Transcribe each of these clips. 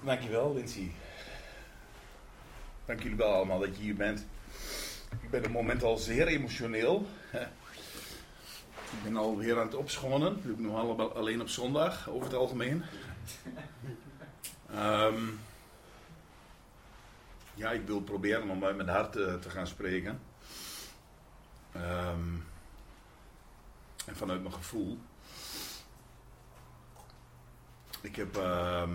Dankjewel, Lindsay. Dank jullie wel allemaal dat je hier bent. Ik ben op het moment al zeer emotioneel. Ik ben alweer aan het opschonen. Dat doe ik nog alleen op zondag, over het algemeen. Ehm, ja, ik wil proberen om uit mijn hart eh, te gaan spreken. Ehm, en vanuit mijn gevoel. Ik heb ehm,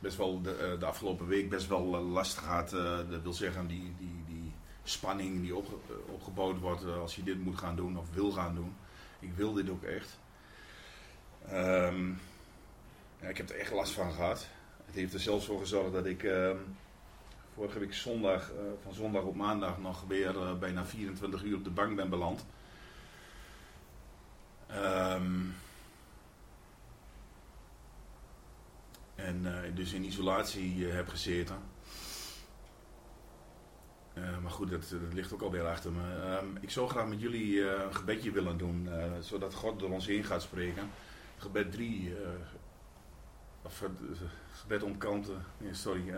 best wel de, eh, de, afgelopen week best wel eh, last gehad. eh, dat wil zeggen, die, die, die spanning die eh, opgebouwd wordt als je dit moet gaan doen of wil gaan doen. Ik wil dit ook echt. Ehm, ik heb er echt last van gehad. Het heeft er zelfs voor gezorgd dat ik ehm, vorige week zondag, van zondag op maandag, nog weer bijna 24 uur op de bank ben beland. Ehm, en eh, dus in isolatie eh, heb gezeten. Eh, maar goed, dat, dat ligt ook alweer achter me. Ehm, ik zou graag met jullie een gebedje willen doen, zodat God door ons heen gaat spreken. Gebed 3, of gebed om kanten, nee, sorry.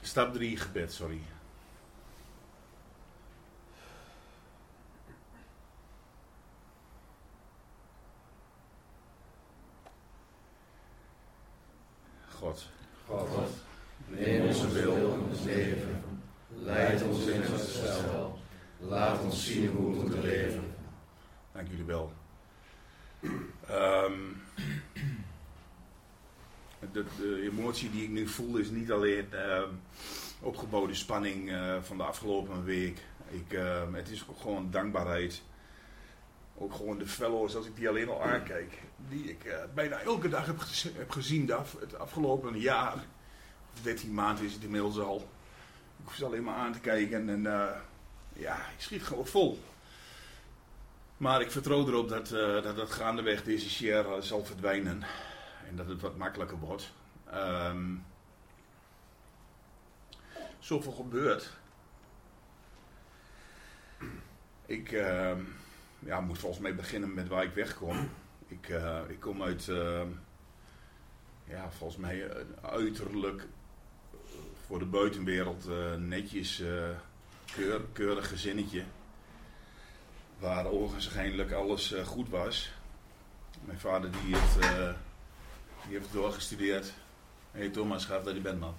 stap 3 gebed, sorry. God, God, neem onze wil in ons leven. Leid ons in het spel. Laat ons zien hoe we moeten leven. Dank jullie wel. Ehm, de, de emotie die ik nu voel is niet alleen ehm, opgebouwde spanning eh, van de afgelopen week. Ik, ehm, het is ook gewoon dankbaarheid. Ook gewoon de fellows, als ik die alleen al aankijk, die ik eh, bijna elke dag heb, gez- heb gezien de af- het afgelopen jaar. Of 13 maanden is het inmiddels al. Ik hoef ze alleen maar aan te kijken en eh, ja, ik schiet gewoon vol. Maar ik vertrouw erop dat, eh, dat het gaandeweg deze share zal verdwijnen. En dat het wat makkelijker wordt. Ehm zoveel gebeurt. Ik ehm, ja, moet volgens mij beginnen met waar ik wegkom. Ik, eh, ik kom uit, ehm, ja, volgens mij een uiterlijk eh, voor de buitenwereld eh, netjes, eh, keur, keurig gezinnetje waar ogenschijnlijk alles eh, goed was. Mijn vader die heeft, eh, die heeft doorgestudeerd. Hey Thomas, gaaf dat je bent man.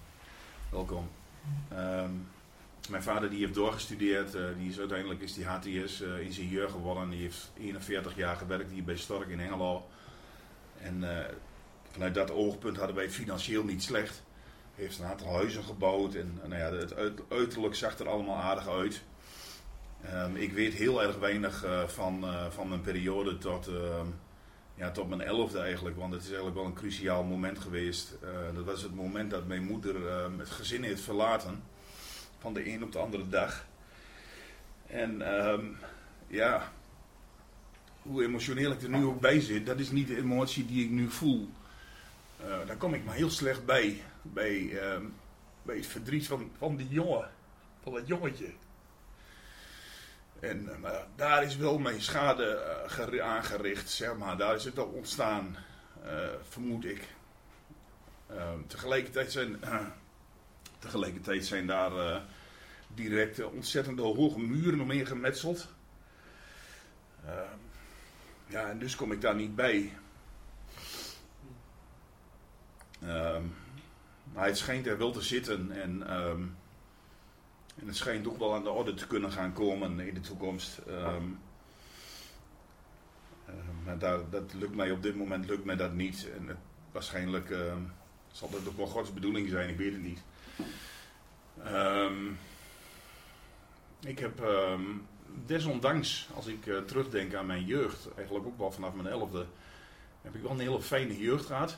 Welkom. Ehm, mijn vader die heeft doorgestudeerd. eh, die is uiteindelijk is die HTS eh, geworden. Die heeft 41 jaar gewerkt hier bij Stork in Hengelo. En eh, vanuit dat oogpunt hadden wij financieel niet slecht. Heeft een aantal huizen gebouwd. En nou ja, het uit- uiterlijk zag er allemaal aardig uit. Ehm, ik weet heel erg weinig van, van mijn periode tot, ehm, ja, tot mijn elfde eigenlijk. Want het is eigenlijk wel een cruciaal moment geweest. Dat was het moment dat mijn moeder ehm, het gezin heeft verlaten. Van de een op de andere dag. En ehm, ja, hoe emotioneel ik er nu ook bij zit, dat is niet de emotie die ik nu voel. Eh, daar kom ik maar heel slecht bij. Bij, ehm, bij het verdriet van, van die jongen. Van dat jongetje. En maar daar is wel mijn schade eh, geri- aangericht, zeg maar. Daar is het al ontstaan, vermoed ik. Ehm, tegelijkertijd, zijn, tegelijkertijd zijn daar eh, direct eh, ontzettende hoge muren omheen gemetseld. Ehm, ja, en dus kom ik daar niet bij. Ehm, maar het schijnt er wel te zitten en... ehm, en het schijnt ook wel aan de orde te kunnen gaan komen in de toekomst. Maar daar, dat lukt mij op dit moment lukt mij dat niet. En waarschijnlijk zal dat ook wel Gods bedoeling zijn, ik weet het niet. Ehm, ik heb ehm, desondanks, als ik eh, terugdenk aan mijn jeugd, eigenlijk ook wel vanaf mijn elfde, heb ik wel een hele fijne jeugd gehad.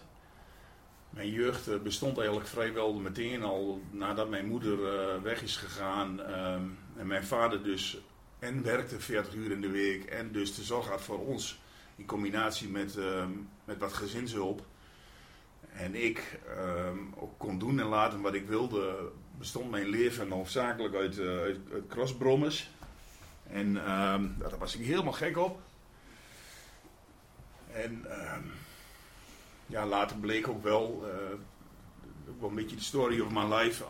Mijn jeugd eh, bestond eigenlijk vrijwel meteen al nadat mijn moeder eh, weg is gegaan. ehm, en mijn vader dus en werkte 40 uur in de week en dus de zorg had voor ons. In combinatie met, met wat gezinshulp. En ik ehm, kon doen en laten wat ik wilde. Bestond mijn leven hoofdzakelijk uit, eh uit, crossbrommers. En ehm, daar was ik helemaal gek op. En ehm, ja, later bleek ook wel, uh, ook wel een beetje de story of my life.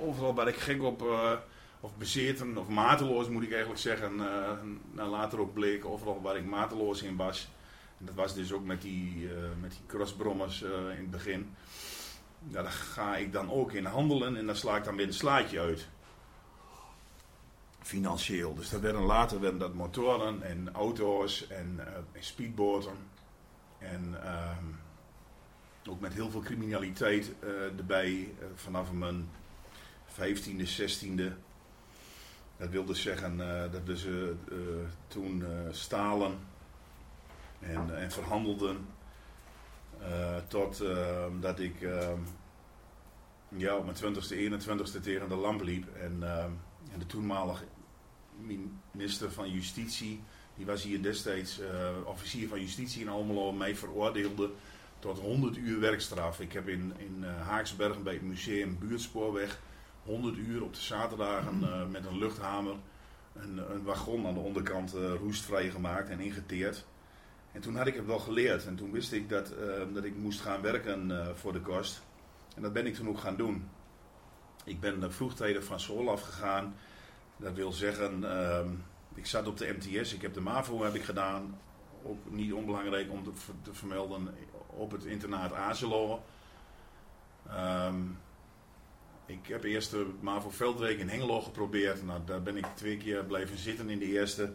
Overal waar ik gek op, uh, of bezeten, of mateloos moet ik eigenlijk zeggen. Uh, later ook bleek overal waar ik mateloos in was. Dat was dus ook met die, met die crossbrommers in het begin. Ja, daar ga ik dan ook in handelen en dan sla ik dan weer een slaatje uit. Financieel. Dus dat werden later werden dat motoren en auto's en, en speedboten. En ehm, ook met heel veel criminaliteit uh, erbij uh, vanaf mijn 15e, 16e. Dat wil dus zeggen uh, dat we ze toen stalen en, en verhandelden. tot ehm, dat ik ehm, ja, op mijn 20e, 21e tegen de lamp liep. En, en de toenmalige minister van Justitie, die was hier destijds officier van Justitie in Almelo, mij veroordeelde tot 100 uur werkstraf. Ik heb in, in Haaksbergen bij het museum Buurtspoorweg 100 uur op de zaterdagen met een luchthamer een, een, wagon aan de onderkant roestvrij gemaakt en ingeteerd. En toen had ik het wel geleerd en toen wist ik dat, dat ik moest gaan werken voor de kost. En dat ben ik toen ook gaan doen. Ik ben vroegtijdig van school afgegaan. Dat wil zeggen, ehm, ik zat op de MTS, ik heb de MAVO heb ik gedaan. Ook niet onbelangrijk om te, vermelden op het internaat Azelo. Um, ik heb eerst de MAVO Veldweek in Hengelo geprobeerd. Nou, daar ben ik twee keer blijven zitten in de eerste.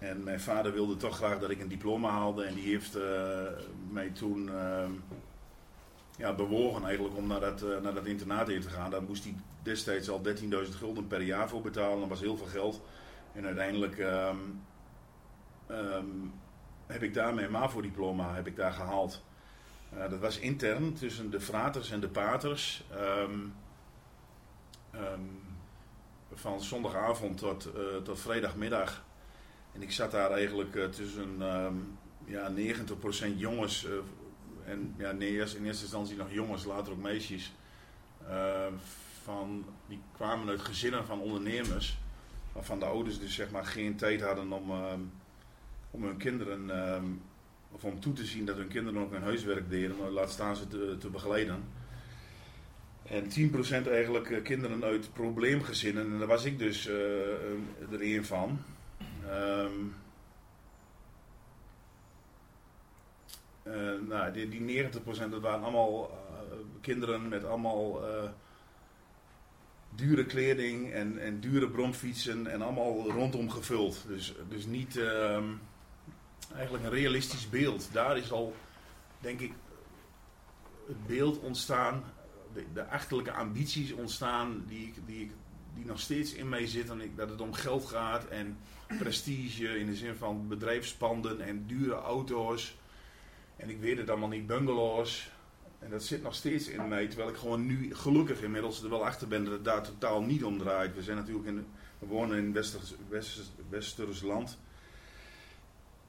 En mijn vader wilde toch graag dat ik een diploma haalde. En die heeft uh, mij toen uh, ja, bewogen eigenlijk om naar dat, uh, naar dat internaat in te gaan. Daar moest hij destijds al 13.000 gulden per jaar voor betalen. Dat was heel veel geld. En uiteindelijk um, heb ik daar mijn MAVO-diploma heb ik daar gehaald. Uh, dat was intern tussen de fraters en de paters. Van zondagavond tot, tot vrijdagmiddag. En ik zat daar eigenlijk uh, tussen um, ja, 90% jongens. en ja, nee, eerst, in eerste instantie nog jongens, later ook meisjes. van, die kwamen uit gezinnen van ondernemers. Waarvan de ouders dus zeg maar geen tijd hadden om om hun kinderen, um, of om toe te zien dat hun kinderen ook hun huiswerk deden, maar laat staan ze te, te begeleiden. En 10% eigenlijk kinderen uit probleemgezinnen, en daar was ik dus er een van. Um, uh, nou, die, die 90% dat waren allemaal kinderen met allemaal dure kleding en, en dure bromfietsen en allemaal rondom gevuld. Dus, dus niet, um, eigenlijk een realistisch beeld. Daar is al, denk ik, het beeld ontstaan, de, de achterlijke ambities ontstaan die, die, die nog steeds in mij zitten. Dat het om geld gaat en prestige in de zin van bedrijfspanden en dure auto's. En ik weet het allemaal niet, bungalows. En dat zit nog steeds in mij, terwijl ik gewoon nu gelukkig inmiddels er wel achter ben dat het daar totaal niet om draait. We zijn natuurlijk in, we wonen in Westers, Westers, Westers land.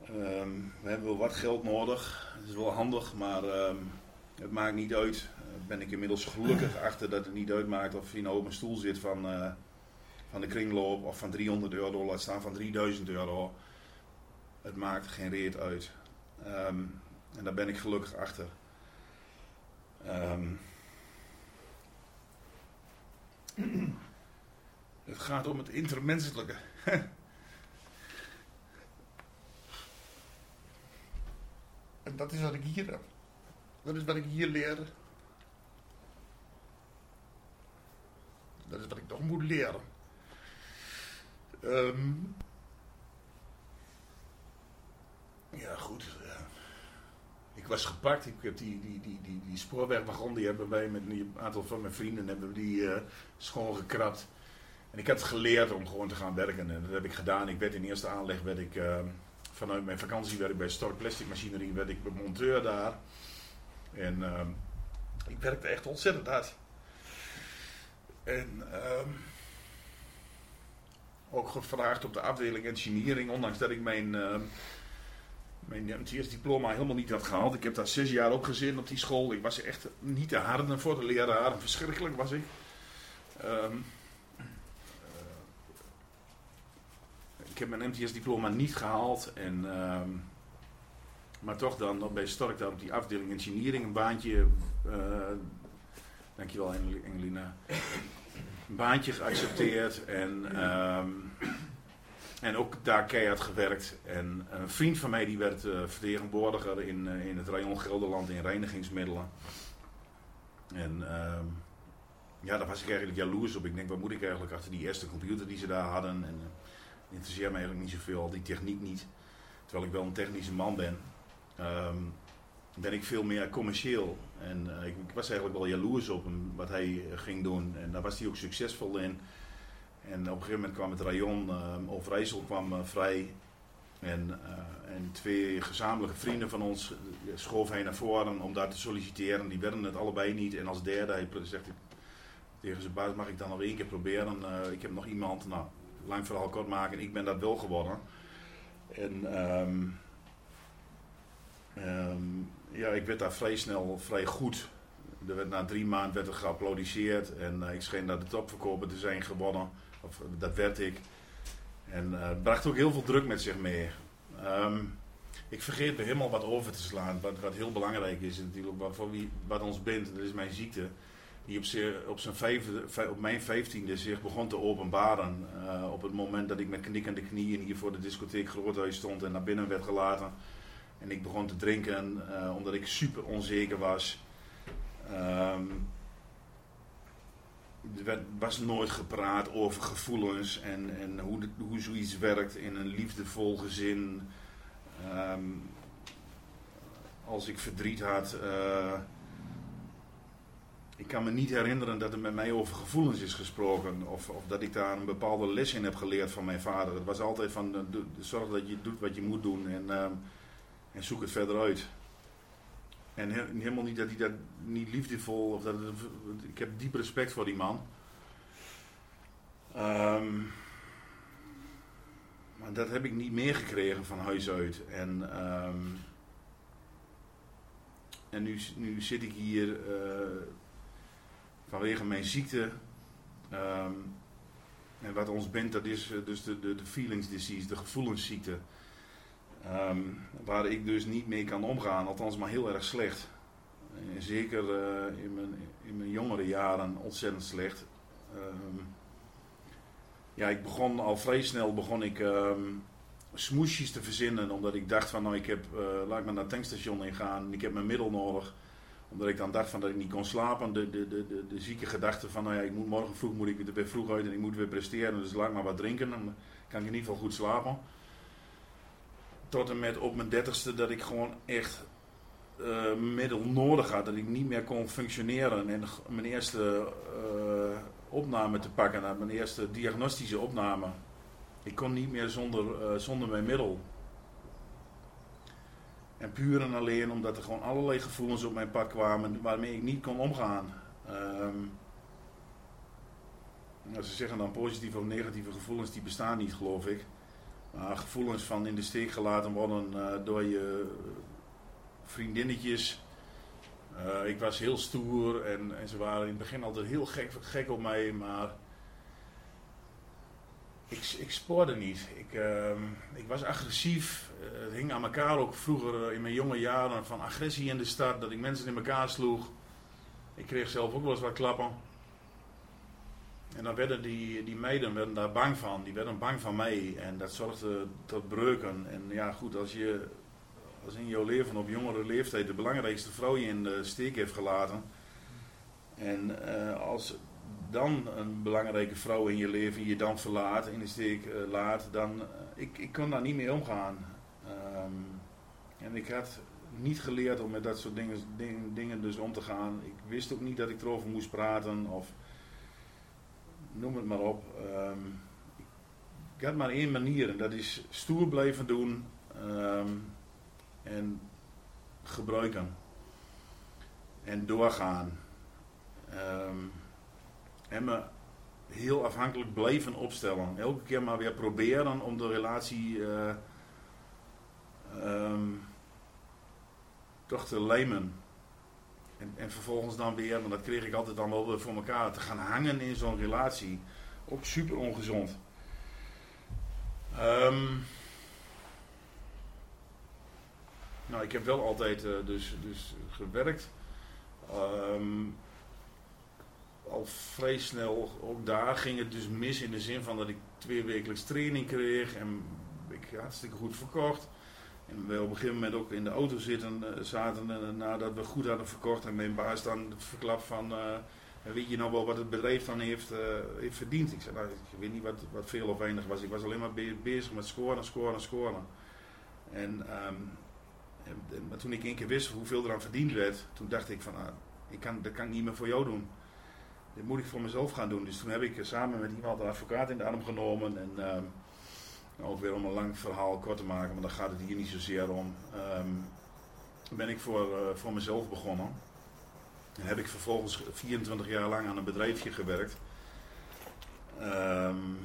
Um, we hebben wel wat geld nodig. Het is wel handig, maar um, het maakt niet uit. Uh, ben ik inmiddels gelukkig achter dat het niet uitmaakt of je nou op een stoel zit van, uh, van de kringloop of van 300 euro, laat staan van 3000 euro. Het maakt geen reet uit. Um, en daar ben ik gelukkig achter. het gaat om het intermenselijke. En dat is wat ik hier heb. Dat is wat ik hier leer. Dat is wat ik toch moet leren. Um, ja, goed. Ik was gepakt. Ik heb die, die, die, die, die spoorwegwagon, die hebben wij met een aantal van mijn vrienden hebben die uh, schoongekrapt. En ik had geleerd om gewoon te gaan werken. En dat heb ik gedaan. Ik werd in eerste aanleg werd ik, uh, vanuit mijn vakantie werd ik bij Stork Plastic Machinerie, werd ik monteur daar. En uh, ik werkte echt ontzettend hard. En uh, ook gevraagd op de afdeling engineering, ondanks dat ik mijn, uh, mijn MTS-diploma helemaal niet had gehaald. Ik heb daar zes jaar ook gezin op die school. Ik was echt niet te harde voor de leraar. Verschrikkelijk was ik. Um, ik heb mijn MTS-diploma niet gehaald. En, uh, maar toch dan bij Stork daar op die afdeling engineering een baantje, uh, dankjewel Engelina, een baantje geaccepteerd en, ehm, en ook daar keihard gewerkt. En een vriend van mij die werd uh, vertegenwoordiger in, uh, in het rayon Gelderland in reinigingsmiddelen. En ehm, ja, daar was ik eigenlijk jaloers op. Ik denk, wat moet ik eigenlijk achter die eerste computer die ze daar hadden? En uh, interesseert me eigenlijk niet zoveel, die techniek niet. Terwijl ik wel een technische man ben. Um, ben ik veel meer commercieel. En uh, ik, ik, was eigenlijk wel jaloers op hem, wat hij uh, ging doen. En daar was hij ook succesvol in. En op een gegeven moment kwam het rayon uh, Overijssel kwam vrij. En, en, twee gezamenlijke vrienden van ons schoven hij naar voren om daar te solliciteren. Die werden het allebei niet. En als derde, hij zegt tegen zijn baas, mag ik dan nog één keer proberen? ik heb nog iemand, nou, lang verhaal kort maken, ik ben dat wel geworden. En um, um, ja, ik werd daar vrij snel vrij goed. Er werd, na drie maanden werd er geapplaudiseerd en uh, ik scheen daar de topverkoper te zijn gewonnen. Of dat werd ik. En het bracht ook heel veel druk met zich mee. Um, ik vergeet er helemaal wat over te slaan. Wat, wat heel belangrijk is wat, voor wie, wat ons bindt, dat is mijn ziekte. Die op, zijn op mijn vijftiende zich begon te openbaren. Op het moment dat ik met knikkende knieën hier voor de discotheek Groothuis stond en naar binnen werd gelaten. En ik begon te drinken uh, omdat ik super onzeker was. Um, er was nooit gepraat over gevoelens en, en hoe, de, hoe zoiets werkt in een liefdevol gezin. Um, als ik verdriet had. Uh, ik kan me niet herinneren dat er met mij over gevoelens is gesproken. Of, of dat ik daar een bepaalde les in heb geleerd van mijn vader. Het was altijd van zorg dat je doet wat je moet doen. En, uh, en zoek het verder uit. En he helemaal niet dat hij dat niet liefdevol. Of dat ik heb diep respect voor die man. Um, maar dat heb ik niet meegekregen van huis uit. En, um, en nu, nu zit ik hier uh, vanwege mijn ziekte. Um, en wat ons bindt, dat is dus de, de, de feelings disease, de gevoelensziekte. Um, waar ik dus niet mee kan omgaan, althans maar heel erg slecht. En zeker uh, in, mijn, in mijn jongere jaren ontzettend slecht. Um, ja, ik begon al vrij snel begon ik um, smoesjes te verzinnen, omdat ik dacht van nou ik heb, uh, laat ik maar naar het tankstation ingaan, ik heb mijn middel nodig. Omdat ik dan dacht van dat ik niet kon slapen, de, de, de, de, zieke gedachte van nou ja, ik moet morgen vroeg moet ik er weer vroeg uit en ik moet weer presteren, dus laat ik maar wat drinken, dan kan ik in ieder geval goed slapen tot en met op mijn dertigste dat ik gewoon echt uh, middel nodig had. Dat ik niet meer kon functioneren. En mijn eerste uh, opname te pakken, mijn eerste diagnostische opname. Ik kon niet meer zonder, uh, zonder mijn middel. En puur en alleen omdat er gewoon allerlei gevoelens op mijn pad kwamen waarmee ik niet kon omgaan. Um, ze zeggen dan positieve of negatieve gevoelens, die bestaan niet geloof ik uh, gevoelens van in de steek gelaten worden uh, door je vriendinnetjes. Uh, ik was heel stoer en, en, ze waren in het begin altijd heel gek, gek op mij, maar ik, ik spoorde niet. Ik, ehm, ik was agressief. het hing aan elkaar ook vroeger in mijn jonge jaren van agressie in de stad, dat ik mensen in elkaar sloeg. Ik kreeg zelf ook wel eens wat klappen. En dan werden die, die meiden daar bang van. Die werden bang van mij. En dat zorgde tot breuken. En ja, goed, als je als in jouw leven op jongere leeftijd de belangrijkste vrouw je in de steek heeft gelaten. En uh, als dan een belangrijke vrouw in je leven je dan verlaat, in de steek uh, laat, dan uh, ik, ik kon daar niet mee omgaan. Um, en ik had niet geleerd om met dat soort dingen, dingen dus om te gaan. Ik wist ook niet dat ik erover moest praten of noem het maar op. Um, ik had maar één manier en dat is stoer blijven doen um, en gebruiken. En doorgaan. Um, en me heel afhankelijk blijven opstellen. Elke keer maar weer proberen om de relatie uh, toch te lijmen. En, en vervolgens dan weer, maar dat kreeg ik altijd dan wel voor elkaar, te gaan hangen in zo'n relatie. Ook super ongezond. Um, Nou, ik heb wel altijd uh, dus, dus gewerkt. Um, al vrij snel, ook daar ging het dus mis in de zin van dat ik twee wekelijks training kreeg en ik hartstikke goed verkocht. En we op een gegeven moment ook in de auto zitten, uh, zaten uh, nadat we goed hadden verkocht en mijn baas dan verklapt van weet je nou wel wat het bedrijf dan heeft, heeft verdiend? Ik zei, nou, ik weet niet wat, wat veel of weinig was. Ik was alleen maar bezig met scoren, scoren, scoren. En, um, en, maar toen ik één keer wist hoeveel er aan verdiend werd, toen dacht ik van, ah, ik kan, dat kan ik niet meer voor jou doen. Dit moet ik voor mezelf gaan doen. Dus toen heb ik samen met iemand een advocaat in de arm genomen. En um, ook weer om een lang verhaal kort te maken, maar daar gaat het hier niet zozeer om. Um, ben ik voor, uh, voor mezelf begonnen. En heb ik vervolgens 24 jaar lang aan een bedrijfje gewerkt. Um,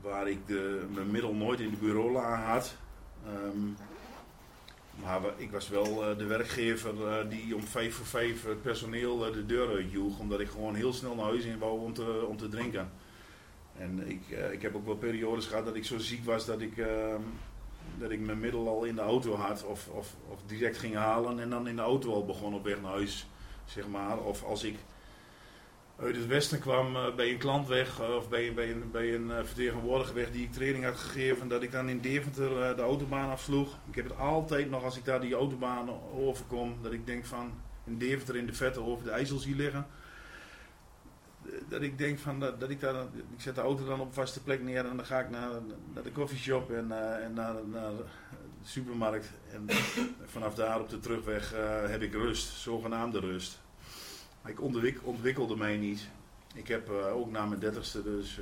waar ik de, mijn middel nooit in de bureaula had. Um, maar ik was wel uh, de werkgever uh, die om vijf voor vijf het personeel de deur uitjoeg. Omdat ik gewoon heel snel naar huis in wou om te, om te drinken. En ik, ik heb ook wel periodes gehad dat ik zo ziek was dat ik, ehm, dat ik mijn middel al in de auto had. Of, of, of direct ging halen en dan in de auto al begon op weg naar huis. Zeg maar. Of als ik uit het westen kwam uh, bij een klant weg uh, of bij, bij een, bij een vertegenwoordiger weg die ik training had gegeven, dat ik dan in Deventer de autobaan afsloeg. Ik heb het altijd nog als ik daar die autobaan overkom, dat ik denk van in Deventer in de vette over de IJssel zie liggen. Dat ik denk van dat, dat ik daar, ik zet de auto dan op vaste plek neer en dan ga ik naar, naar de koffieshop en, en naar, naar de supermarkt. En vanaf daar op de terugweg heb ik rust, zogenaamde rust. Ik ontwikkelde mij niet. Ik heb uh, ook na mijn dertigste dus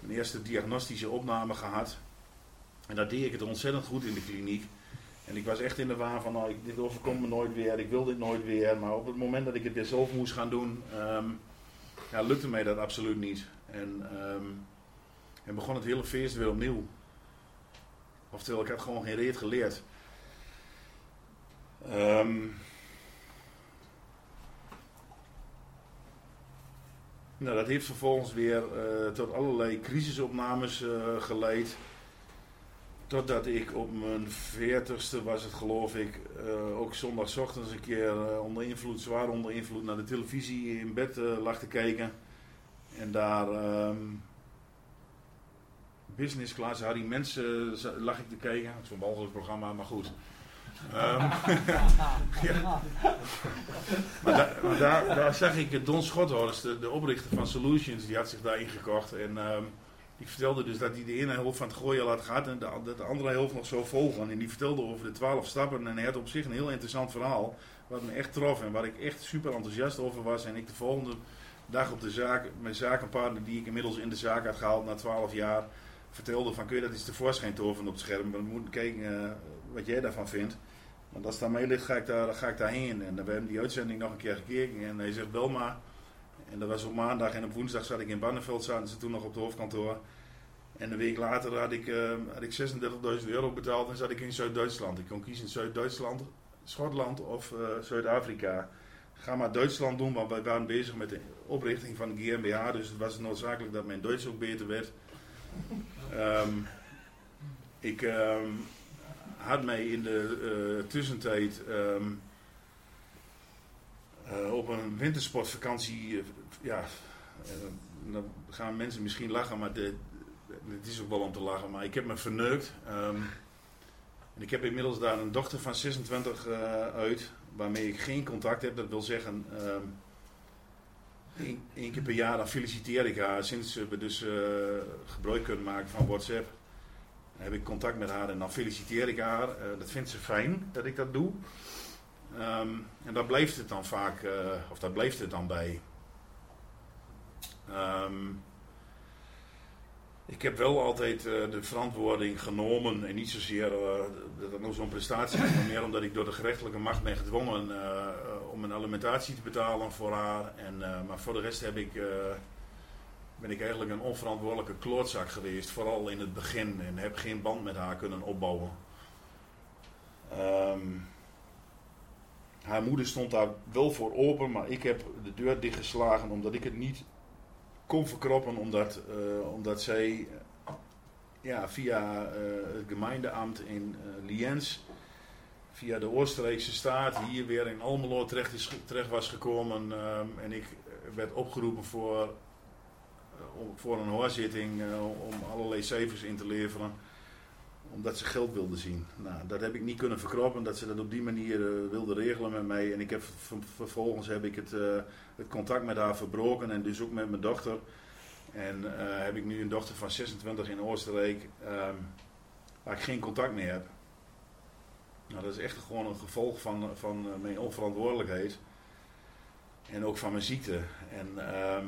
mijn eerste diagnostische opname gehad. En daar deed ik het ontzettend goed in de kliniek. En ik was echt in de waan van, nou, dit overkomt me nooit weer, ik wil dit nooit weer. Maar op het moment dat ik het weer zelf moest gaan doen, um, ja, lukte mij dat absoluut niet. En, um, en begon het hele feest weer opnieuw. Oftewel, ik had gewoon geen reet geleerd. Um, Nou, dat heeft vervolgens weer uh, tot allerlei crisisopnames uh, geleid. Totdat ik op mijn veertigste was het geloof ik, uh, ook zondagochtends een keer onder invloed, zwaar onder invloed, naar de televisie in bed lag te kijken. En daar um, business class Harry Mensen lag ik te kijken. Zo'n walgelijk programma, maar goed. Ja. Maar, da, maar daar, daar, zag ik Don Schothorst, de, oprichter van Solutions, die had zich daar ingekocht. En um, die vertelde dus dat hij de ene helft van het gooien had gehad en de, de andere helft nog zo volgen. En die vertelde over de twaalf stappen en hij had op zich een heel interessant verhaal. Wat me echt trof en waar ik echt super enthousiast over was. En ik de volgende dag op de zaak, mijn zakenpartner die ik inmiddels in de zaak had gehaald na twaalf jaar, vertelde van kun je dat eens tevoorschijn toveren op het scherm. We moeten kijken uh, wat jij daarvan vindt. Want als het ligt, ga ik, daar, ga ik daarheen. En we hebben die uitzending nog een keer gekeken. En hij zegt, bel maar. En dat was op maandag en op woensdag zat ik in Banneveld, zaten ze toen nog op het hoofdkantoor. En een week later had ik, uh, had ik 36.000 euro betaald en zat ik in Zuid-Duitsland. Ik kon kiezen Zuid-Duitsland, Schotland of uh, Zuid-Afrika. Ga maar Duitsland doen, want wij waren bezig met de oprichting van de GmbH. Dus het was noodzakelijk dat mijn Duits ook beter werd. Um, ik... Um, had mij in de uh, tussentijd uh, op een wintersportvakantie, uh, ja, dan gaan mensen misschien lachen, maar het is ook wel om te lachen, maar ik heb me verneukt. Um, en ik heb inmiddels daar een dochter van 26 uit, waarmee ik geen contact heb. Dat wil zeggen, um, één, keer per jaar dan feliciteer ik haar sinds we dus gebruik kunnen maken van WhatsApp heb ik contact met haar en dan feliciteer ik haar. Dat vindt ze fijn dat ik dat doe. Um, en daar blijft het dan vaak, uh, of daar blijft het dan bij. Um, ik heb wel altijd uh, de verantwoording genomen en niet zozeer dat het nog zo'n prestatie is, maar meer omdat ik door de gerechtelijke macht ben gedwongen om een alimentatie te betalen voor haar. En, maar voor de rest heb ik ben ik eigenlijk een onverantwoordelijke klootzak geweest, vooral in het begin. En heb geen band met haar kunnen opbouwen. Um, haar moeder stond daar wel voor open, maar ik heb de deur dichtgeslagen omdat ik het niet kon verkroppen, omdat, uh, omdat zij ja, via uh, het gemeendeambt in Liens via de Oostenrijkse staat hier weer in Almelo terecht, terecht was gekomen. en ik werd opgeroepen voor, eh, voor een hoorzitting eh, om allerlei cijfers in te leveren. Omdat ze geld wilden zien. Nou, dat heb ik niet kunnen verkroppen, dat ze dat op die manier eh, wilden regelen met mij. En ik heb, ver- vervolgens heb ik het, eh, het contact met haar verbroken en dus ook met mijn dochter. En eh, heb ik nu een dochter van 26 in Oostenrijk, ehm, waar ik geen contact meer heb. Nou, dat is echt gewoon een gevolg van, van mijn onverantwoordelijkheid. En ook van mijn ziekte. En ehm,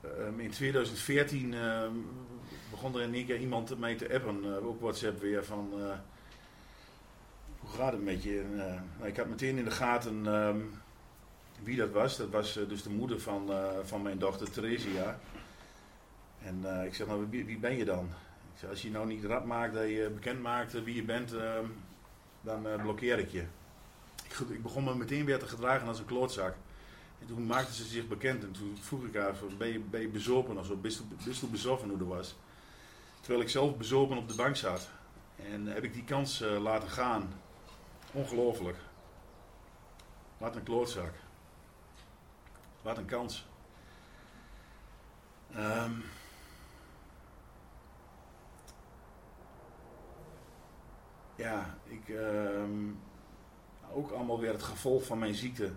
ehm, in 2014 ehm, begon er in één keer iemand mij te appen, eh, ook WhatsApp weer, van eh, hoe gaat het met je? Eh, ik had meteen in de gaten ehm, wie dat was. Dat was dus de moeder van, van mijn dochter Theresia. En ik zeg, nou, wie, ben je dan? Ik zeg, als je nou niet rap maakt dat je bekend maakt wie je bent, dan blokkeer ik je. Ik, ik begon me meteen weer te gedragen als een klootzak. En toen maakte ze zich bekend en toen vroeg ik haar, ben je, ben bezopen of zo? Bist u, bezoffen hoe dat was? Terwijl ik zelf bezopen op de bank zat. En heb ik die kans eh, laten gaan. Ongelooflijk. Wat een klootzak. Wat een kans. Ehm, ja, ik. ehm, ook allemaal weer het gevolg van mijn ziekte.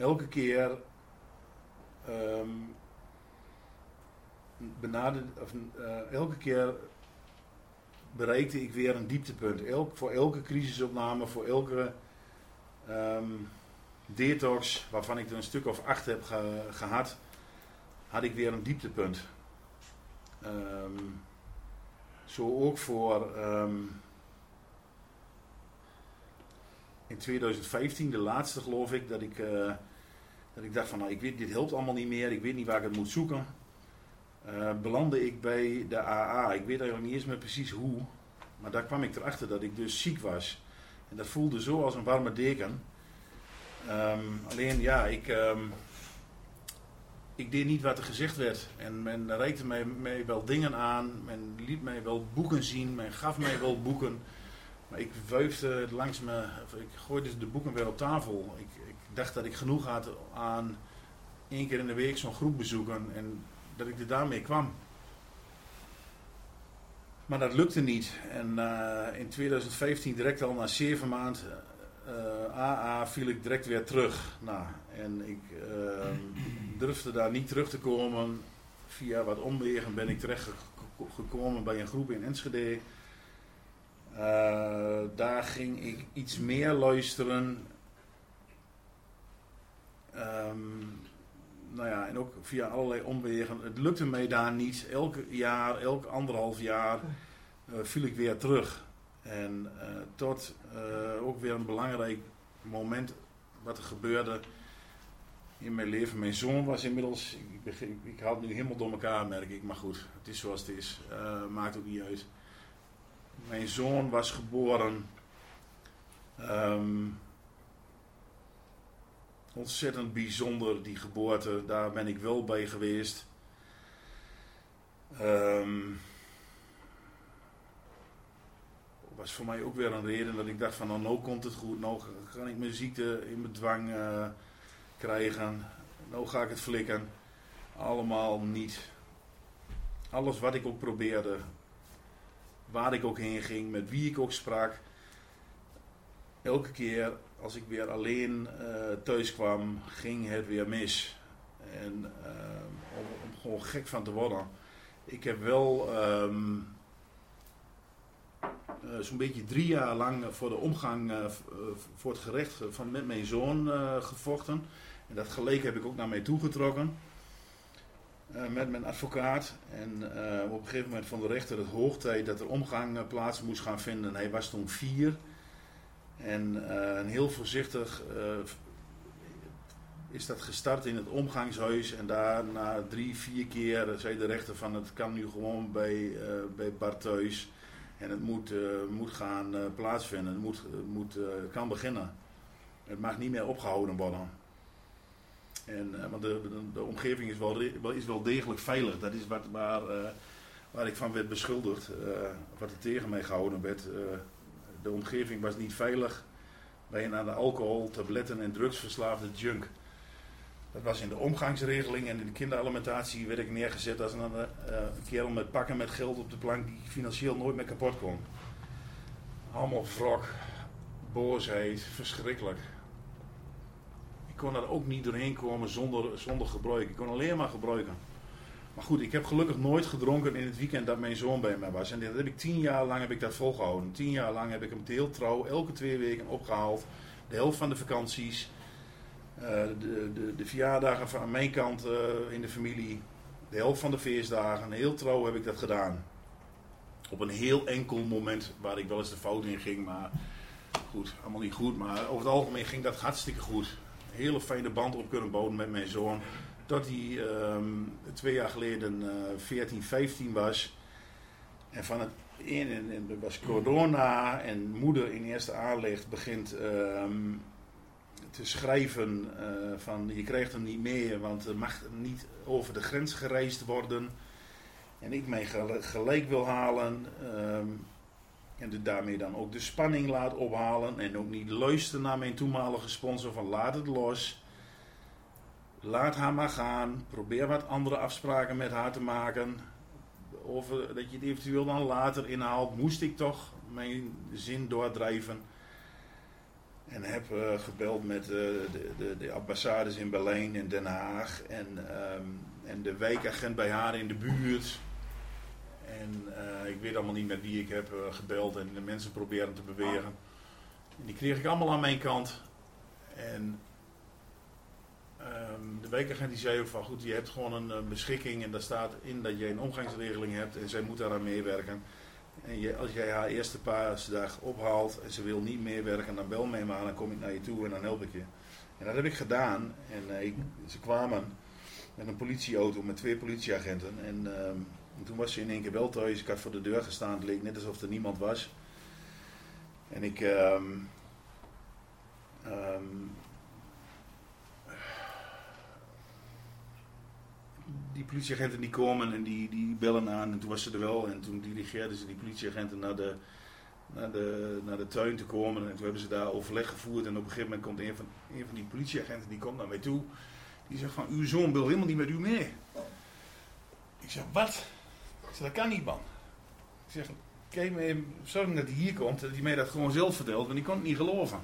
Elke keer. ehm eh, elke keer bereikte ik weer een dieptepunt. Elk, voor elke crisisopname, voor elke ehm, detox, waarvan ik er een stuk of acht heb ge- gehad, had ik weer een dieptepunt. Ehm, zo ook voor in 2015, de laatste geloof ik, dat ik, eh, dat ik dacht van nou, ik weet, dit helpt allemaal niet meer, ik weet niet waar ik het moet zoeken. Eh, belandde ik bij de AA. Ik weet eigenlijk niet eens meer precies hoe, maar daar kwam ik erachter dat ik dus ziek was. En dat voelde zo als een warme deken. Ehm, alleen ja, ik, ehm, ik deed niet wat er gezegd werd. En men reikte mij, mij wel dingen aan, men liet mij wel boeken zien, men gaf mij wel boeken. Maar ik wuifde langs me, ik gooide de boeken weer op tafel. Ik, ik dacht dat ik genoeg had aan één keer in de week zo'n groep bezoeken en dat ik er daarmee kwam. Maar dat lukte niet. En eh, in 2015, direct al na zeven maanden eh, AA, viel ik direct weer terug. Nou, en ik eh, durfde daar niet terug te komen. Via wat omwegen ben ik terecht gek- gekomen bij een groep in Enschede. Eh, daar ging ik iets meer luisteren. Ehm, nou ja, en ook via allerlei omwegen. Het lukte mij daar niet. Elk jaar, elk anderhalf jaar eh, viel ik weer terug. En eh, tot ook weer een belangrijk moment wat er gebeurde in mijn leven. Mijn zoon was inmiddels, ik, ik haal het nu helemaal door elkaar merk ik, maar goed, het is zoals het is. Maakt ook niet uit. Mijn zoon was geboren. Ehm, ontzettend bijzonder, die geboorte. Daar ben ik wel bij geweest. Ehm, was voor mij ook weer een reden dat ik dacht van nou, nou komt het goed. Nou kan ik mijn ziekte in mijn dwang eh, krijgen. Nou ga ik het flikken. Allemaal niet. Alles wat ik ook probeerde. Waar ik ook heen ging. Met wie ik ook sprak. Elke keer als ik weer alleen eh, thuis kwam, ging het weer mis. En eh, om, gewoon gek van te worden. Ik heb wel ehm, eh, zo'n beetje drie jaar lang voor de omgang voor het gerecht van met mijn zoon gevochten. En dat gelijk heb ik ook naar mij toegetrokken. Eh, met mijn advocaat. En eh, op een gegeven moment vond de rechter het hoogtijd dat er omgang eh, plaats moest gaan vinden. Hij was toen vier. En heel voorzichtig is dat gestart in het omgangshuis. En daarna drie, vier keer zei de rechter van het kan nu gewoon bij, bij Bart thuis. En het moet, moet gaan plaatsvinden. Het, moet, moet, kan beginnen. Het mag niet meer opgehouden worden. En, eh, want de, de, de omgeving is wel, is wel degelijk veilig. Dat is wat, waar, eh, waar ik van werd beschuldigd, uh, wat er tegen mij gehouden werd. De omgeving was niet veilig bij een aan de alcohol, tabletten en drugs verslaafde junk. Dat was in de omgangsregeling en in de kinderalimentatie werd ik neergezet als een, een kerel met pakken met geld op de plank die financieel nooit meer kapot kon. Allemaal wrok, boosheid, verschrikkelijk. Kon daar ook niet doorheen komen zonder, zonder gebruik. Ik kon alleen maar gebruiken. Maar goed, ik heb gelukkig nooit gedronken in het weekend dat mijn zoon bij mij was. En dat heb ik tien jaar lang heb ik dat volgehouden. Tien jaar lang heb ik hem heel trouw elke twee weken opgehaald. De helft van de vakanties. Uh, de, de, de, verjaardagen van mijn kant uh, in de familie. De helft van de feestdagen. Heel trouw heb ik dat gedaan. Op een heel enkel moment waar ik wel eens de fout in ging. Maar goed, allemaal niet goed. Maar over het algemeen ging dat hartstikke goed. Hele fijne band op kunnen bouwen met mijn zoon dat hij um, twee jaar geleden uh, 14, 15 was. En van het in, en, er was corona en moeder in eerste aanleg begint um, te schrijven uh, van je krijgt hem niet meer, want er mag niet over de grens gereisd worden. En ik mij gelijk wil halen. Um, en daarmee dan ook de spanning laat ophalen. En ook niet luisteren naar mijn toenmalige sponsor van laat het los. Laat haar maar gaan. Probeer wat andere afspraken met haar te maken. Of dat je het eventueel dan later inhaalt. Moest ik toch mijn zin doordrijven. En heb uh, gebeld met uh, de, de, de, ambassades in Berlijn en Den Haag. En, um, en de wijkagent bij haar in de buurt. En uh, ik weet allemaal niet met wie ik heb gebeld. En de mensen proberen te bewegen. En die kreeg ik allemaal aan mijn kant. En Um, de wijkagent die zei ook van goed, je hebt gewoon een, een, beschikking en daar staat in dat je een omgangsregeling hebt en zij moet daaraan meewerken. En als jij haar eerste paasdag ophaalt en ze wil niet meewerken, dan bel mij maar, dan kom ik naar je toe en dan help ik je. En dat heb ik gedaan en ze kwamen met een politieauto met twee politieagenten en, um, en, toen was ze in één keer wel thuis. Ik had voor de deur gestaan, het leek net alsof er niemand was. En ik... Um, die politieagenten die komen en die, die bellen aan en toen was ze er wel en toen dirigeerden ze die politieagenten naar de, naar de, naar de tuin te komen en toen hebben ze daar overleg gevoerd en op een gegeven moment komt een van, een van die politieagenten die komt naar mij toe die zegt van uw zoon wil helemaal niet met u mee. Ik zeg wat? Ik zeg dat kan niet man. Ik zeg kijk zorg dat hij hier komt dat hij mij dat gewoon zelf vertelt want ik kon het niet geloven.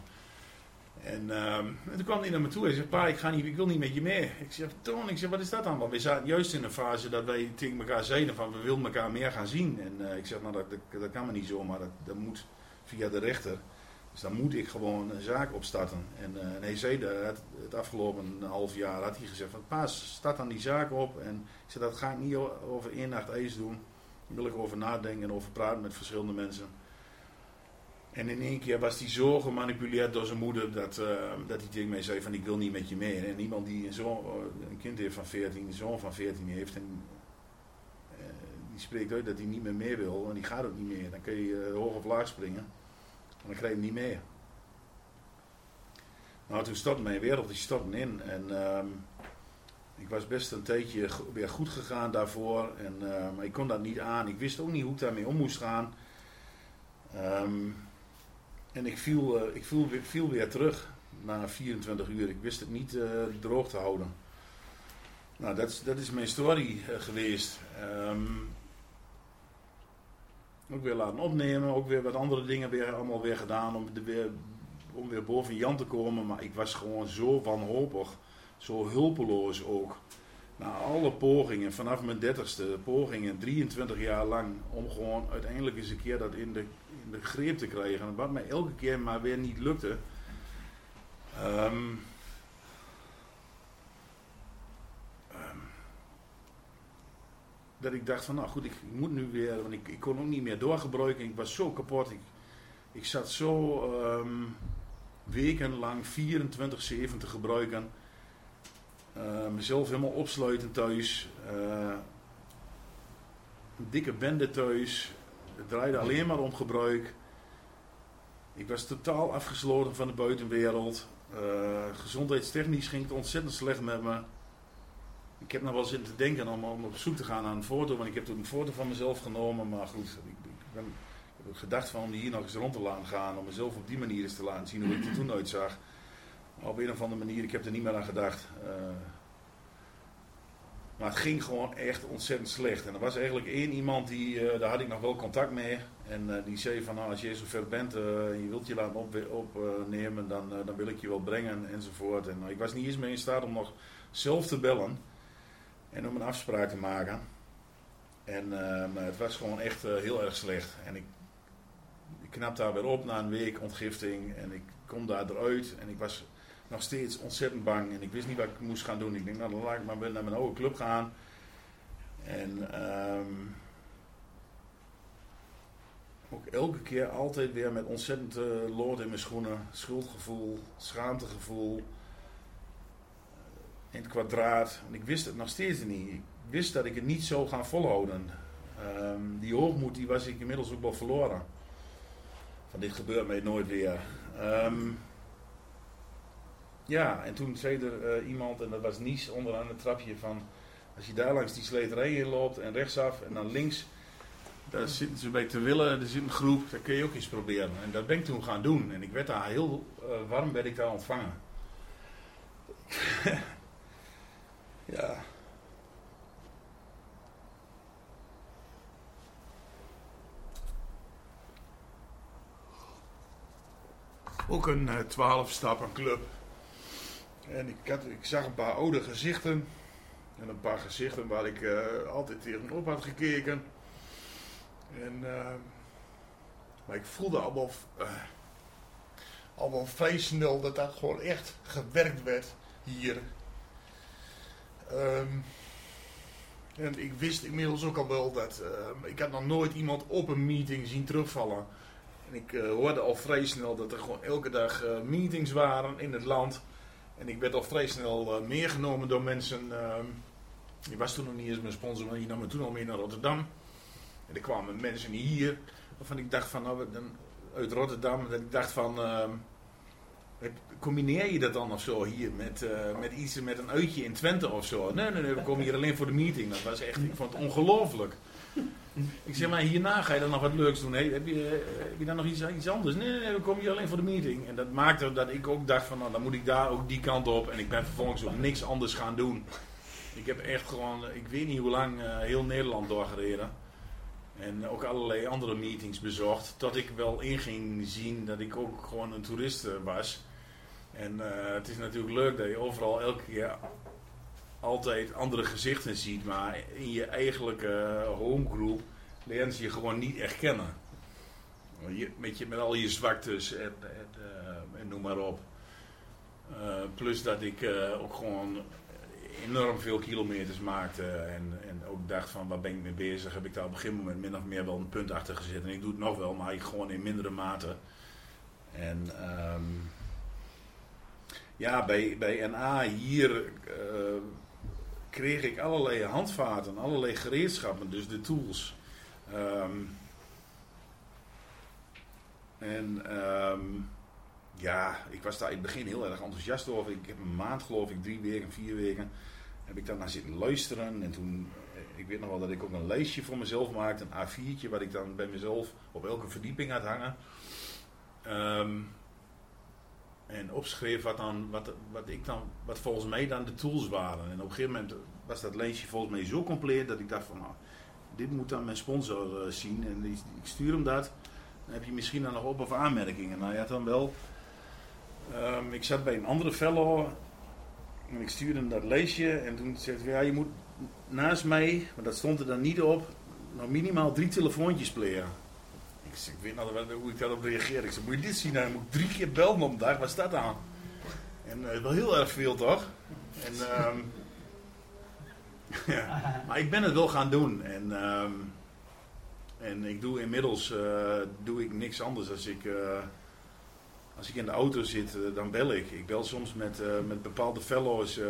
En, um, en, toen kwam hij naar me toe en zei: Pa, ik, ga niet, ik wil niet met je mee. Ik zeg: Toon, ik zeg, wat is dat dan? Want we zaten juist in een fase dat wij tegen elkaar zeiden: van we willen elkaar meer gaan zien. En uh, ik zeg: Nou, dat, dat, dat, kan me niet zomaar, dat, dat moet via de rechter. Dus dan moet ik gewoon een zaak opstarten. En, uh, zei dat het afgelopen half jaar had hij gezegd: van, Pa, start dan die zaak op. En ik zei: Dat ga ik niet over één nacht ijs doen. Daar wil ik over nadenken en over praten met verschillende mensen. En in één keer was hij zo gemanipuleerd door zijn moeder dat, uh, dat hij tegen mij zei van ik wil niet met je mee. En iemand die een, zoon, een kind heeft van 14, een zoon van 14 heeft en uh, die spreekt uit dat hij niet meer mee wil en die gaat ook niet meer. Dan kun je hoog of laag springen krijg je hem niet mee. Nou toen stopte mijn wereld, die stopte in en um, ik was best een tijdje weer goed gegaan daarvoor. En, maar ik kon dat niet aan. Ik wist ook niet hoe ik daarmee om moest gaan. Um, en ik viel, uh, ik viel, weer terug na 24 uur. Ik wist het niet uh, droog te houden. Nou, dat dat is mijn story geweest. Um, ook weer laten opnemen, ook weer wat andere dingen weer allemaal weer gedaan om, de weer, om weer boven Jan te komen. Maar ik was gewoon zo wanhopig, zo hulpeloos ook. Na alle pogingen, vanaf mijn dertigste pogingen, 23 jaar lang, om gewoon uiteindelijk eens een keer dat in de de greep te krijgen. Wat mij elke keer maar weer niet lukte. Um, dat ik dacht van nou goed, ik, moet nu weer, want ik, ik, kon ook niet meer doorgebruiken. Ik was zo kapot. Ik, ik zat zo um, wekenlang 24-7 te gebruiken. Mezelf helemaal opsluiten thuis. Uh, een dikke bende thuis. Het draaide alleen maar om gebruik. Ik was totaal afgesloten van de buitenwereld. Uh, gezondheidstechnisch ging het ontzettend slecht met me. Ik heb nog wel zin te denken om, om op zoek te gaan naar een foto. Want ik heb toen een foto van mezelf genomen. Maar goed, ik, ik, ben, ik heb gedacht van om die hier nog eens rond te laten gaan. Om mezelf op die manier eens te laten zien hoe ik er toen uitzag. Maar op een of andere manier, ik heb er niet meer aan gedacht. Uh, maar het ging gewoon echt ontzettend slecht. En er was eigenlijk één iemand, die, uh, daar had ik nog wel contact mee. En uh, die zei van, nou, als je zo ver bent en je wilt je laten opnemen, op, dan, dan wil ik je wel brengen enzovoort. En ik was niet eens meer in staat om nog zelf te bellen. En om een afspraak te maken. En uh, het was gewoon echt uh, heel erg slecht. En ik, ik knap daar weer op na een week ontgifting. En ik kom daar eruit. En ik was nog steeds ontzettend bang. En ik wist niet wat ik moest gaan doen. Ik denk, nou dan laat ik maar naar mijn oude club gaan. En um, ook elke keer altijd weer met ontzettend uh, lood in mijn schoenen. Schuldgevoel, schaamtegevoel in het kwadraat. En ik wist het nog steeds niet. Ik wist dat ik het niet zou gaan volhouden. Um, die hoogmoed die was ik inmiddels ook wel verloren. Van dit gebeurt mij nooit weer. Um, ja, en toen zei er uh, iemand, en dat was Nies onderaan het trapje van... Als je daar langs die sleterij in loopt en rechtsaf en dan links... Daar zitten ze bij te willen, er zit een groep, daar kun je ook eens proberen. En dat ben ik toen gaan doen. En ik werd daar heel uh, warm werd ik daar ontvangen. Ja. Ook een uh, 12 stappen club. En ik, ik zag een paar oude gezichten. En een paar gezichten waar ik uh, altijd tegenop had gekeken. En, uh, maar ik voelde allemaal, uh, allemaal vrij snel dat dat gewoon echt gewerkt werd hier Um, en ik wist inmiddels ook al wel dat uh, ik had nog nooit iemand op een meeting zien terugvallen. En ik uh, hoorde al vrij snel dat er gewoon elke dag uh, meetings waren in het land. En ik werd al vrij snel meegenomen door mensen. ik was toen nog niet eens mijn sponsor, maar die nam me toen al mee naar Rotterdam. En er kwamen mensen hier waarvan ik dacht van, nou, uit Rotterdam, dat ik dacht van ehm, Combineer je dat dan of zo hier met, uh, met iets met een uitje in Twente of zo? Nee, nee, nee, we komen hier alleen voor de meeting. Dat was echt, ik vond het ongelooflijk. Ik zeg maar, hierna ga je dan nog wat leuks doen. Heb, je, eh, heb je dan nog iets, iets anders? Nee, nee, nee, we komen hier alleen voor de meeting. En dat maakte dat ik ook dacht van, nou, dan moet ik daar ook die kant op. En ik ben vervolgens ook niks anders gaan doen. Ik heb echt gewoon, ik weet niet hoe lang, uh, heel Nederland doorgereden. En ook allerlei andere meetings bezocht. Tot ik wel in ging zien dat ik ook gewoon een toerist was. En uh, het is natuurlijk leuk dat je overal elke keer altijd andere gezichten ziet. Maar in je eigenlijke homegroup leren ze je gewoon niet echt kennen. Met, je, met al je zwaktes en, en, en noem maar op. Plus dat ik ook gewoon enorm veel kilometers maakte en, en ook dacht van waar ben ik mee bezig, heb ik daar op een gegeven moment min of meer wel een punt achter gezet. En ik doe het nog wel, maar ik gewoon in mindere mate. En um, ja, bij, bij NA hier uh, kreeg ik allerlei handvaten, allerlei gereedschappen, dus de tools. Um, en um, ja, ik was daar in het begin heel erg enthousiast over. Ik heb een maand geloof ik, drie weken, vier weken, heb ik daarna zitten luisteren. En toen, eh, ik weet nog wel dat ik ook een lijstje voor mezelf maakte, een A4'tje, wat ik dan bij mezelf op elke verdieping had hangen. Um, en opschreef wat, dan, wat, wat, ik dan, wat volgens mij dan de tools waren. En op een gegeven moment was dat lijstje volgens mij zo compleet dat ik dacht van nou, dit moet dan mijn sponsor uh, zien. En ik stuur hem dat. Dan heb je misschien dan nog op of aanmerkingen. Nou ja, dan wel. Um, ik zat bij een andere fellow en ik stuurde hem dat lijstje. En toen zei hij, ja, je moet naast mij, maar dat stond er dan niet op, nog minimaal drie telefoontjes plegen. Ik, ik weet wel hoe ik daarop reageer. Ik zei, moet je dit zien? Nou, moet ik drie keer bellen op een dag. Waar staat aan? En uh, wel heel erg veel, toch? En, um, ja. Maar ik ben het wel gaan doen. En, um, en ik doe inmiddels uh, doe ik niks anders als ik... Uh, als ik in de auto zit, dan bel ik. Ik bel soms met, met bepaalde fellows.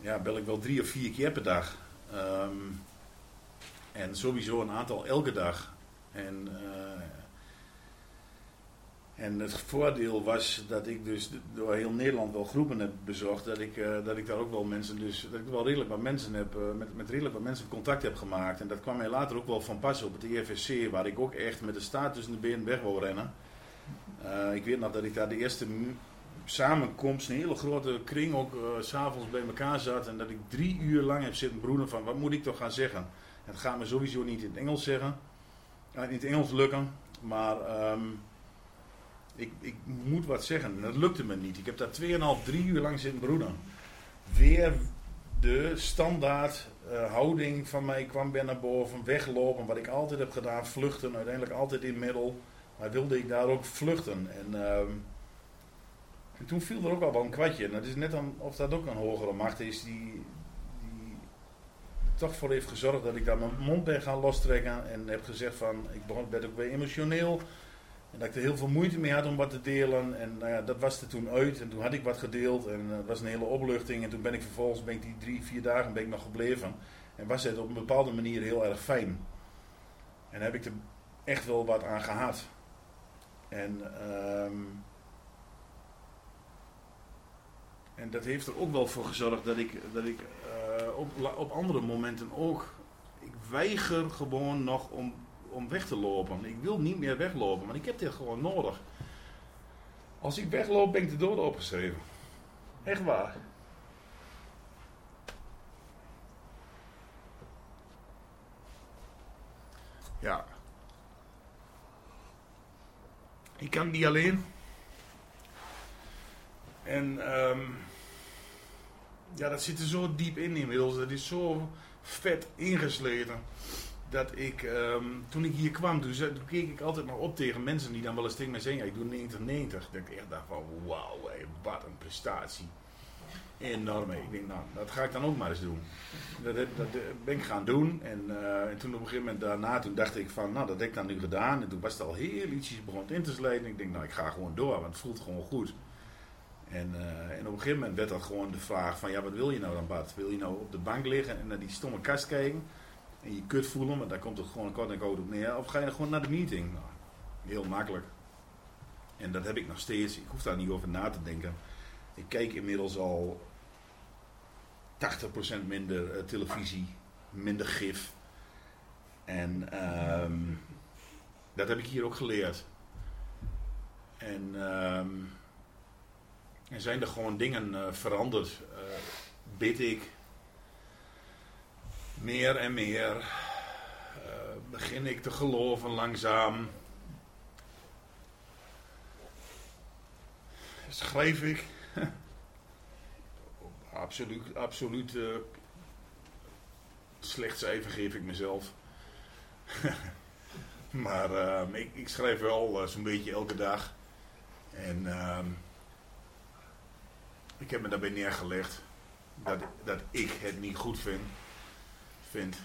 ja, bel ik wel drie of vier keer per dag. Um, en sowieso een aantal elke dag. En En het voordeel was dat ik dus door heel Nederland wel groepen heb bezocht. Dat ik, dat ik daar ook wel mensen, dus dat ik wel redelijk wat mensen heb, met, met redelijk wat mensen contact heb gemaakt. En dat kwam mij later ook wel van pas op het IFSC, waar ik ook echt met de staat tussen de benen weg wil rennen. Uh, ik weet nog dat ik daar de eerste samenkomst, een hele grote kring ook s s'avonds bij elkaar zat. En dat ik drie uur lang heb zitten broeden van wat moet ik toch gaan zeggen. En het gaat me sowieso niet in het Engels zeggen. in het Engels lukken. Maar um, ik, ik moet wat zeggen. Dat lukte me niet. Ik heb daar 2,5, 3 uur lang zitten broeden. Weer de standaard uh, houding van mij kwam weer naar boven. Weglopen, wat ik altijd heb gedaan. Vluchten, uiteindelijk altijd in middel. Maar wilde ik daar ook vluchten. En, uh, en toen viel er ook al wel een kwartje. En dat is net dan, of dat ook een hogere macht is die, die toch voor heeft gezorgd dat ik daar mijn mond ben gaan lostrekken. En heb gezegd van, ik werd ook weer emotioneel. En dat ik er heel veel moeite mee had om wat te delen. En nou dat was er toen uit. En toen had ik wat gedeeld. En uh, was een hele opluchting. En toen ben ik vervolgens, ben ik die drie, vier dagen ben ik nog gebleven. En was het op een bepaalde manier heel erg fijn. En heb ik er echt wel wat aan gehad. En, um, en dat heeft er ook wel voor gezorgd dat ik, dat ik uh, op, op andere momenten ook. Ik weiger gewoon nog om om weg te lopen. Ik wil niet meer weglopen, want ik heb dit gewoon nodig. Als ik wegloop, ben ik de dood opgeschreven. Echt waar. Ja. Ik kan niet alleen. En um, ja, dat zit er zo diep in inmiddels. Dat is zo vet ingesleten dat ik, um, toen ik hier kwam, toen, toen, keek ik altijd maar op tegen mensen die dan wel eens tegen mij zeggen, ja, ik doe 90-90. Dat ik echt dacht van, wauw, wat een prestatie. Enorm. Ik denk, nou, dat ga ik dan ook maar eens doen. Dat, dat, dat ben ik gaan doen. En, uh, en, toen op een gegeven moment daarna, toen dacht ik van, nou, dat heb ik dan nu gedaan. En toen was het al heel ietsjes begon in te slijten. Ik denk, nou, ik ga gewoon door, want het voelt gewoon goed. En, uh, en op een gegeven moment werd dat gewoon de vraag van, ja, wat wil je nou dan, Bart? Wil je nou op de bank liggen en naar die stomme kast kijken? en je kut voelen, maar daar komt het gewoon kort en koud op neer. Of ga je gewoon naar de meeting? Nou, heel makkelijk. En dat heb ik nog steeds. Ik hoef daar niet over na te denken. Ik kijk inmiddels al 80% minder uh, televisie, minder gif. En um, dat heb ik hier ook geleerd. En, um, en zijn er gewoon dingen uh, veranderd, uh, bid ik meer en meer begin ik te geloven langzaam. Schrijf ik. Absoluut, absoluut uh, slecht cijfer geef ik mezelf. maar uh, ik, ik, schrijf wel zo'n beetje elke dag. En ehm, ik heb me daarbij neergelegd dat, dat ik het niet goed vind vind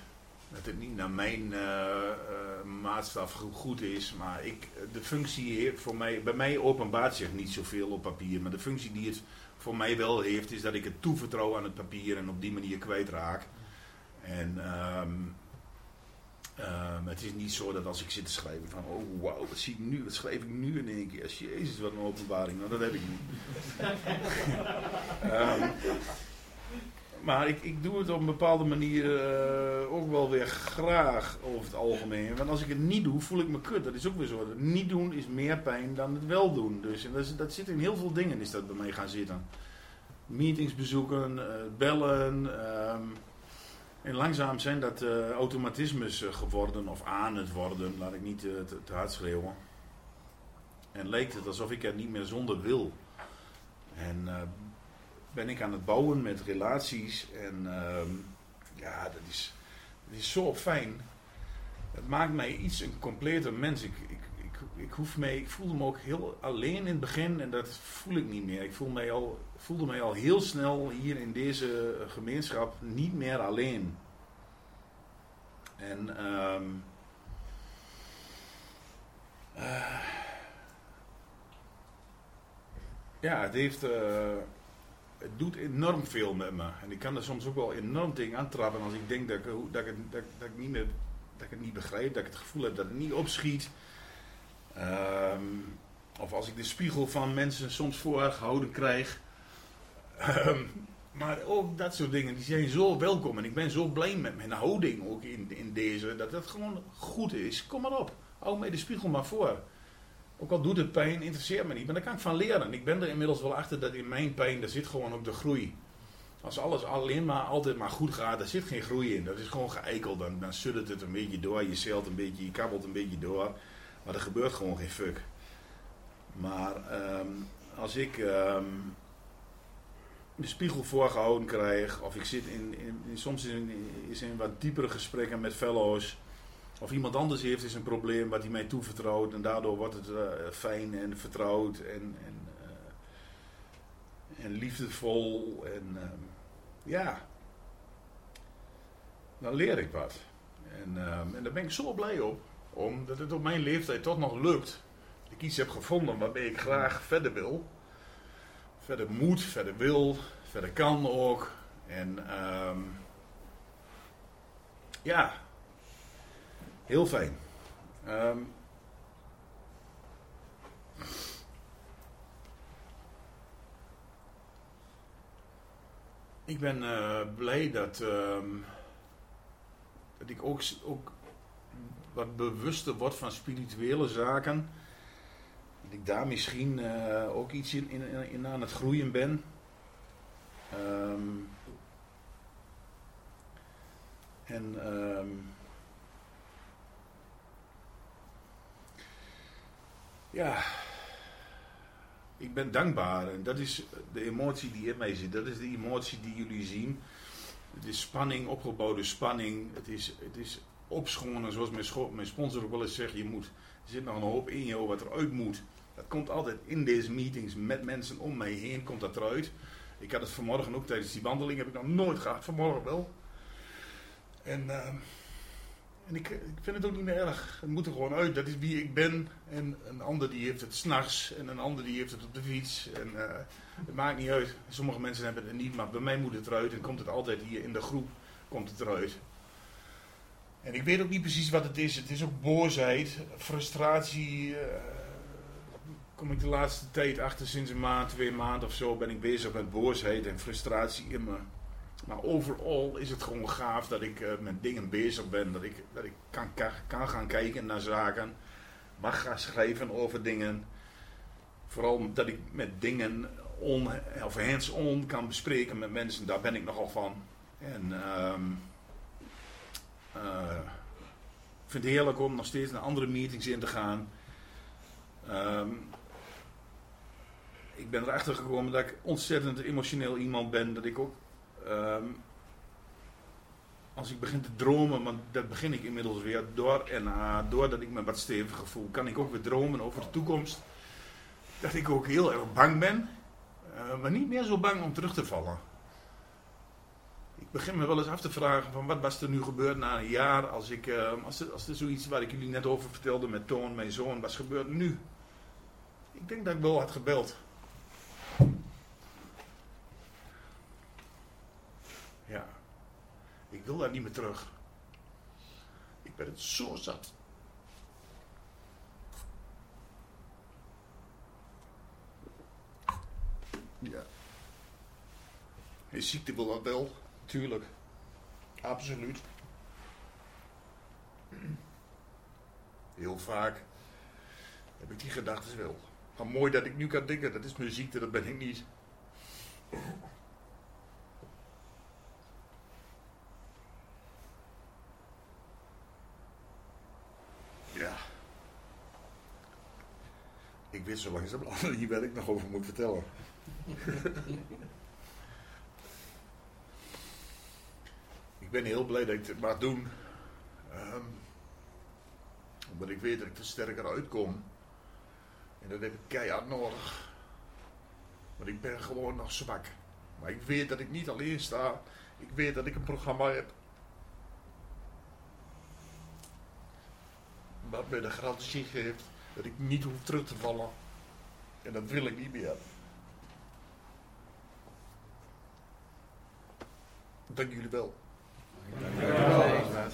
dat het niet naar mijn uh, maatstaf goed is. Maar ik, de functie heeft voor mij, bij mij openbaart zich niet zoveel op papier. Maar de functie die het voor mij wel heeft, is dat ik het toevertrouw aan het papier en op die manier kwijtraak. En um, um, het is niet zo dat als ik zit te schrijven van, oh wauw, wat zie ik nu, wat schrijf ik nu in één keer? Jezus, wat een openbaring. Nou, dat heb ik niet. um, maar ik, ik doe het op een bepaalde manier uh, ook wel weer graag over het algemeen. Want als ik het niet doe, voel ik me kut. Dat is ook weer zo. Het niet doen is meer pijn dan het wel doen. Dus dat, zit in heel veel dingen is dat bij mij gaan zitten. Meetings bezoeken, uh, bellen. Uh, en langzaam zijn dat uh, automatismes geworden of aan het worden. Laat ik niet te, te, hard schreeuwen. En leek het alsof ik er niet meer zonder wil. En ben ik aan het bouwen met relaties. En uh, ja, dat is, dat is zo fijn. Het maakt mij iets een completer mens. Ik, ik, ik, ik, hoef mee, ik voelde me ook heel alleen in het begin en dat voel ik niet meer. Ik voel mij al, voelde mij al heel snel hier in deze gemeenschap niet meer alleen. En um, uh, ja, het heeft. Uh, het doet enorm veel met me. En ik kan er soms ook wel enorm tegen aantrappen als ik denk dat ik, dat ik, dat, dat ik, niet dat ik het niet begrijp, dat ik het gevoel heb dat het niet opschiet. Um, of als ik de spiegel van mensen soms voorgehouden krijg. Ehm, maar ook dat soort dingen, die zijn zo welkom. En ik ben zo blij met mijn houding ook in, in deze. Dat het gewoon goed is. Kom maar op. Hou mij de spiegel maar voor. Ook al doet het pijn, interesseert me niet. Maar daar kan ik van leren. Ik ben er inmiddels wel achter dat in mijn pijn, daar zit gewoon ook de groei. Als alles alleen maar altijd maar goed gaat, daar zit geen groei in. Dat is gewoon geëikeld. Dan, dan het een beetje door. Je zeilt een beetje, je kabbelt een beetje door. Maar er gebeurt gewoon geen fuck. Maar ehm, als ik ehm, de spiegel voorgehouden krijg, of ik zit in, in, soms in, in wat diepere gesprekken met fellows, of iemand anders heeft is een probleem wat hij mij toevertrouwt en daardoor wordt het uh, fijn en vertrouwd en, en, uh, en liefdevol en uh, ja, dan leer ik wat. En, en daar ben ik zo blij op, omdat het op mijn leeftijd toch nog lukt. Ik iets heb gevonden waarmee ik graag verder wil. Verder moet, verder wil, verder kan ook. En um, ja, heel fijn. Um, ik ben uh, blij dat, um, dat ik ook, ook wat bewuster word van spirituele zaken. Dat ik daar misschien uh, ook iets in, in, in, aan het groeien ben. Um, en um, ja, ik ben dankbaar. En dat is de emotie die in mij zit. Dat is de emotie die jullie zien. Het is spanning, opgebouwde spanning. Het is, het is opschonen, zoals mijn, mijn sponsor ook wel eens zegt. Je moet, er zit nog een hoop in jou wat eruit moet. Dat komt altijd in deze meetings met mensen om mij heen, komt dat eruit. Ik had het vanmorgen ook tijdens die wandeling, heb ik nog nooit gehad, vanmorgen wel. En, uh, en ik, ik, vind het ook niet meer erg. Het moet er gewoon uit, dat is wie ik ben. En een ander die heeft het s'nachts en een ander die heeft het op de fiets. En uh, het maakt niet uit. Sommige mensen hebben het niet, maar bij mij moet het eruit. En komt het altijd hier in de groep, komt het eruit. En ik weet ook niet precies wat het is. Het is ook boosheid, frustratie... Uh, kom ik de laatste tijd achter, sinds een maand, twee maanden of zo, ben ik bezig met boosheid en frustratie in me. Maar overal is het gewoon gaaf dat ik uh, met dingen bezig ben. Dat ik, dat ik kan, kan gaan kijken naar zaken. Mag gaan schrijven over dingen. Vooral dat ik met dingen on, of hands-on kan bespreken met mensen. Daar ben ik nogal van. En uh, ik vind het heerlijk om nog steeds naar andere meetings in te gaan. Um, ik ben erachter gekomen dat ik ontzettend emotioneel iemand ben. Dat ik ook, um, als ik begin te dromen, want dat begin ik inmiddels weer, door en uh, doordat ik me wat steviger voel, kan ik ook weer dromen over de toekomst. Dat ik ook heel erg bang ben, uh, maar niet meer zo bang om terug te vallen. Ik begin me wel eens af te vragen van wat was er nu gebeurd na een jaar als ik, uh, als er, als er zoiets waar ik jullie net over vertelde met Toon, mijn zoon, was gebeurd nu. Ik denk dat ik wel had gebeld. Ja. Ik wil daar niet meer terug. Ik ben het zo zat. Ja. Is ziekte wil dat wel, natuurlijk. Absoluut. Heel vaak heb ik die gedachten wel. Maar mooi dat ik nu kan denken, dat is mijn ziekte, dat ben ik niet. Ja. Zo langzamerhand hier waar ik nog over moet vertellen. ik ben heel blij dat ik het mag doen. Um, omdat ik weet dat ik er sterker uitkom. En dat heb ik keihard nodig. Want ik ben gewoon nog zwak. Maar ik weet dat ik niet alleen sta. Ik weet dat ik een programma heb. Wat mij de garantie geeft dat ik niet hoef terug te vallen. En dat wil ik niet meer. Dank jullie wel. Dank jullie wel.